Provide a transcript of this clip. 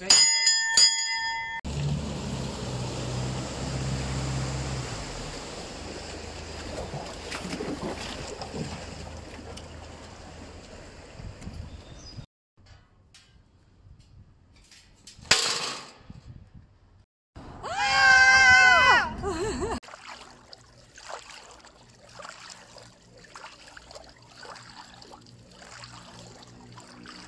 Okay.